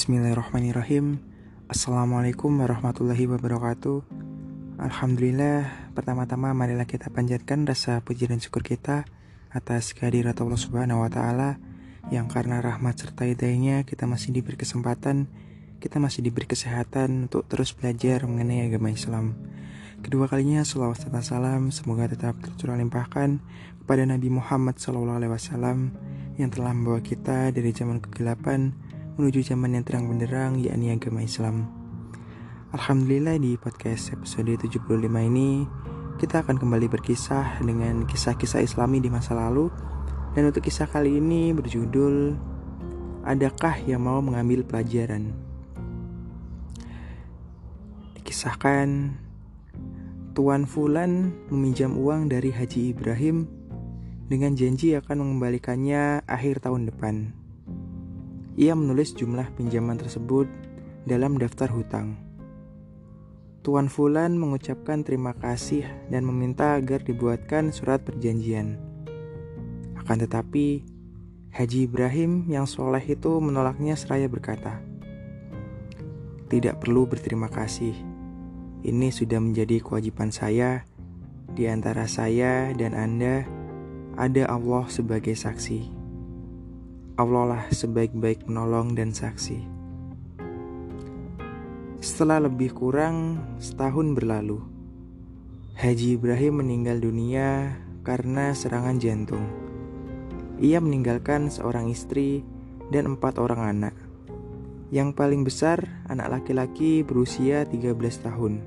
Bismillahirrahmanirrahim. Assalamualaikum warahmatullahi wabarakatuh. Alhamdulillah Pertama-tama marilah kita panjatkan rasa puji dan syukur kita Atas kehadirat Allah subhanahu wa ta'ala Yang karena rahmat serta hidayahnya Kita masih diberi kesempatan Kita masih diberi kesehatan Untuk terus belajar mengenai agama Islam. Kedua kalinya salawat serta salam Semoga tetap tercurah limpahkan Kepada Nabi Muhammad SAW Yang telah membawa kita dari zaman kegelapan menuju zaman yang terang benderang yakni agama Islam. Alhamdulillah di podcast episode 75 ini kita akan kembali berkisah dengan kisah-kisah islami di masa lalu dan untuk kisah kali ini berjudul Adakah yang mau mengambil pelajaran? Dikisahkan Tuan Fulan meminjam uang dari Haji Ibrahim dengan janji akan mengembalikannya akhir tahun depan. Ia menulis jumlah pinjaman tersebut dalam daftar hutang. Tuan Fulan mengucapkan terima kasih dan meminta agar dibuatkan surat perjanjian. Akan tetapi, Haji Ibrahim yang soleh itu menolaknya seraya berkata, Tidak perlu berterima kasih. Ini sudah menjadi kewajiban saya. Di antara saya dan Anda, ada Allah sebagai saksi. Allah lah sebaik-baik penolong dan saksi. Setelah lebih kurang setahun berlalu, Haji Ibrahim meninggal dunia karena serangan jantung. Ia meninggalkan seorang istri dan empat orang anak. Yang paling besar, anak laki-laki berusia 13 tahun.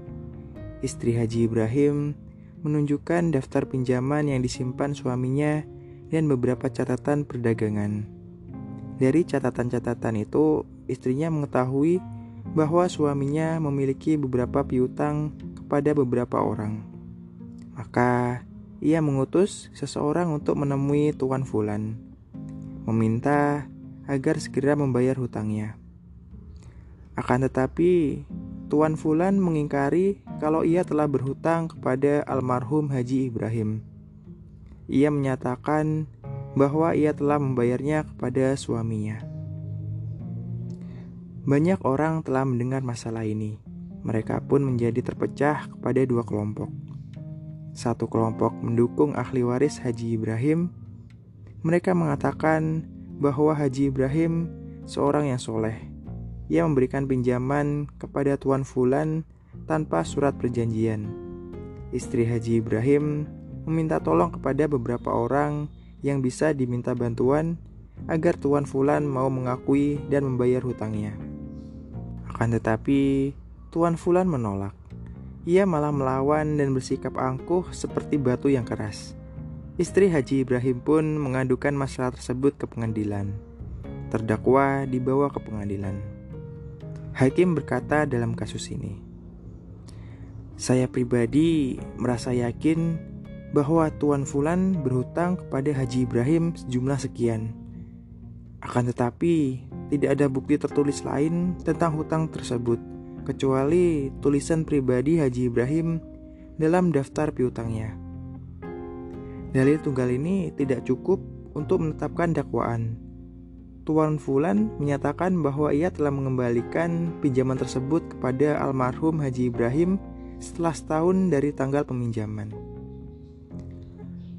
Istri Haji Ibrahim menunjukkan daftar pinjaman yang disimpan suaminya dan beberapa catatan perdagangan. Dari catatan-catatan itu, istrinya mengetahui bahwa suaminya memiliki beberapa piutang kepada beberapa orang. Maka ia mengutus seseorang untuk menemui Tuan Fulan, meminta agar segera membayar hutangnya. Akan tetapi, Tuan Fulan mengingkari kalau ia telah berhutang kepada almarhum Haji Ibrahim. Ia menyatakan bahwa ia telah membayarnya kepada suaminya. Banyak orang telah mendengar masalah ini. Mereka pun menjadi terpecah kepada dua kelompok. Satu kelompok mendukung ahli waris Haji Ibrahim. Mereka mengatakan bahwa Haji Ibrahim seorang yang soleh. Ia memberikan pinjaman kepada Tuan Fulan tanpa surat perjanjian. Istri Haji Ibrahim meminta tolong kepada beberapa orang yang bisa diminta bantuan agar Tuan Fulan mau mengakui dan membayar hutangnya. Akan tetapi, Tuan Fulan menolak. Ia malah melawan dan bersikap angkuh seperti batu yang keras. Istri Haji Ibrahim pun mengadukan masalah tersebut ke pengadilan. Terdakwa dibawa ke pengadilan. Hakim berkata dalam kasus ini, "Saya pribadi merasa yakin bahwa Tuan Fulan berhutang kepada Haji Ibrahim sejumlah sekian. Akan tetapi, tidak ada bukti tertulis lain tentang hutang tersebut, kecuali tulisan pribadi Haji Ibrahim dalam daftar piutangnya. Dalil tunggal ini tidak cukup untuk menetapkan dakwaan. Tuan Fulan menyatakan bahwa ia telah mengembalikan pinjaman tersebut kepada almarhum Haji Ibrahim setelah setahun dari tanggal peminjaman.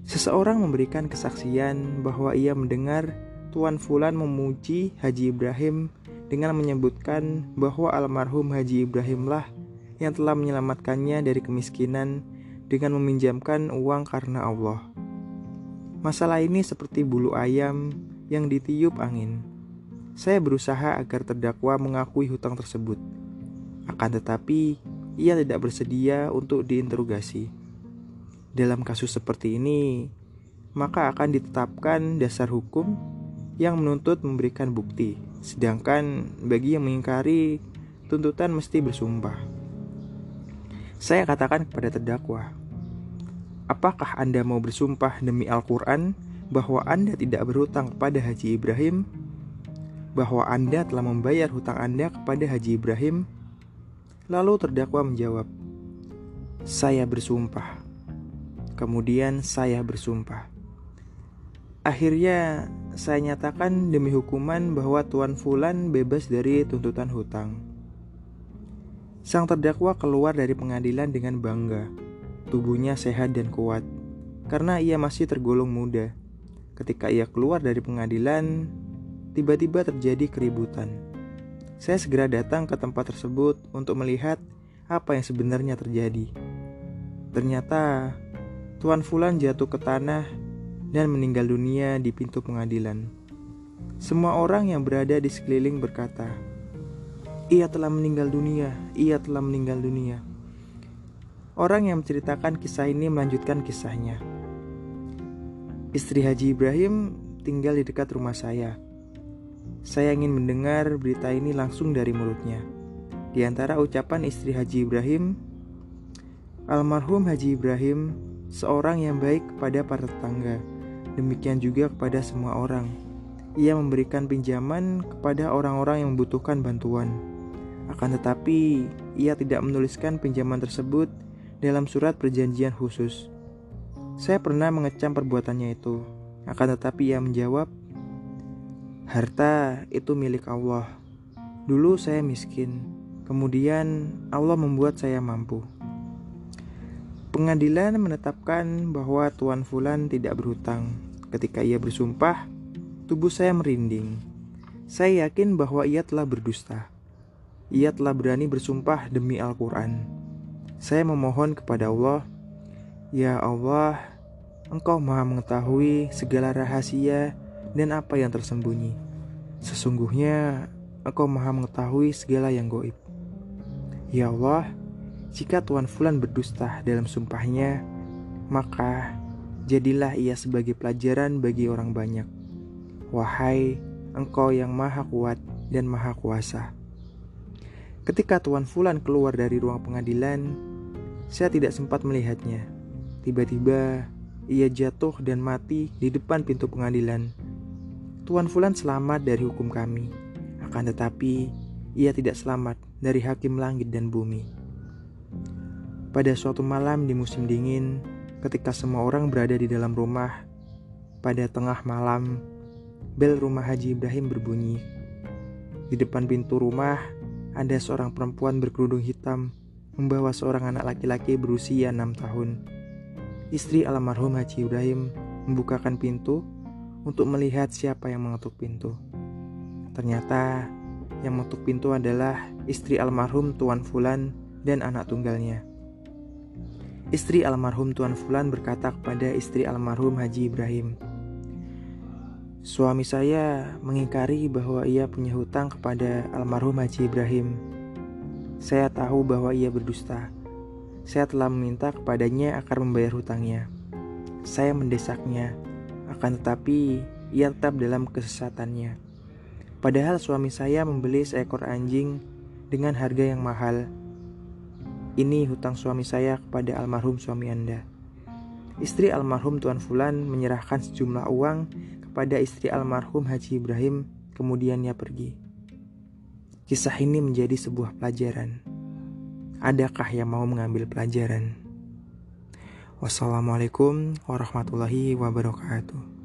Seseorang memberikan kesaksian bahwa ia mendengar Tuan Fulan memuji Haji Ibrahim dengan menyebutkan bahwa almarhum Haji Ibrahimlah yang telah menyelamatkannya dari kemiskinan dengan meminjamkan uang karena Allah. Masalah ini seperti bulu ayam yang ditiup angin. Saya berusaha agar terdakwa mengakui hutang tersebut. Akan tetapi, ia tidak bersedia untuk diinterogasi. Dalam kasus seperti ini, maka akan ditetapkan dasar hukum yang menuntut memberikan bukti, sedangkan bagi yang mengingkari tuntutan mesti bersumpah. Saya katakan kepada terdakwa, apakah Anda mau bersumpah demi Al-Quran bahwa Anda tidak berhutang kepada Haji Ibrahim? Bahwa Anda telah membayar hutang Anda kepada Haji Ibrahim? Lalu terdakwa menjawab, "Saya bersumpah." Kemudian saya bersumpah. Akhirnya saya nyatakan demi hukuman bahwa Tuan Fulan bebas dari tuntutan hutang. Sang terdakwa keluar dari pengadilan dengan bangga. Tubuhnya sehat dan kuat, karena ia masih tergolong muda. Ketika ia keluar dari pengadilan, tiba-tiba terjadi keributan. Saya segera datang ke tempat tersebut untuk melihat apa yang sebenarnya terjadi. Ternyata Tuan Fulan jatuh ke tanah dan meninggal dunia di pintu pengadilan. Semua orang yang berada di sekeliling berkata, "Ia telah meninggal dunia, ia telah meninggal dunia." Orang yang menceritakan kisah ini melanjutkan kisahnya. Istri Haji Ibrahim tinggal di dekat rumah saya. Saya ingin mendengar berita ini langsung dari mulutnya. Di antara ucapan istri Haji Ibrahim, almarhum Haji Ibrahim seorang yang baik kepada para tetangga Demikian juga kepada semua orang. Ia memberikan pinjaman kepada orang-orang yang membutuhkan bantuan. Akan tetapi, ia tidak menuliskan pinjaman tersebut dalam surat perjanjian khusus. Saya pernah mengecam perbuatannya itu. Akan tetapi ia menjawab, "Harta itu milik Allah. Dulu saya miskin, kemudian Allah membuat saya mampu." Pengadilan menetapkan bahwa Tuan Fulan tidak berhutang. Ketika ia bersumpah, tubuh saya merinding. Saya yakin bahwa ia telah berdusta. Ia telah berani bersumpah demi Al-Quran. Saya memohon kepada Allah, Ya Allah, Engkau maha mengetahui segala rahasia dan apa yang tersembunyi. Sesungguhnya Engkau maha mengetahui segala yang goib. Ya Allah, jika Tuan Fulan berdusta dalam sumpahnya, maka jadilah ia sebagai pelajaran bagi orang banyak. Wahai engkau yang maha kuat dan maha kuasa. Ketika Tuan Fulan keluar dari ruang pengadilan, saya tidak sempat melihatnya. Tiba-tiba ia jatuh dan mati di depan pintu pengadilan. Tuan Fulan selamat dari hukum kami, akan tetapi ia tidak selamat dari hakim langit dan bumi. Pada suatu malam di musim dingin, ketika semua orang berada di dalam rumah, pada tengah malam, bel rumah Haji Ibrahim berbunyi. Di depan pintu rumah, ada seorang perempuan berkerudung hitam membawa seorang anak laki-laki berusia enam tahun. Istri almarhum Haji Ibrahim membukakan pintu untuk melihat siapa yang mengetuk pintu. Ternyata yang mengetuk pintu adalah istri almarhum Tuan Fulan dan anak tunggalnya. Istri almarhum Tuan Fulan berkata kepada istri almarhum Haji Ibrahim, Suami saya mengingkari bahwa ia punya hutang kepada almarhum Haji Ibrahim. Saya tahu bahwa ia berdusta. Saya telah meminta kepadanya agar membayar hutangnya. Saya mendesaknya, akan tetapi ia tetap dalam kesesatannya. Padahal suami saya membeli seekor anjing dengan harga yang mahal ini hutang suami saya kepada almarhum suami Anda. Istri almarhum Tuan Fulan menyerahkan sejumlah uang kepada istri almarhum Haji Ibrahim, kemudian ia pergi. Kisah ini menjadi sebuah pelajaran. Adakah yang mau mengambil pelajaran? Wassalamualaikum warahmatullahi wabarakatuh.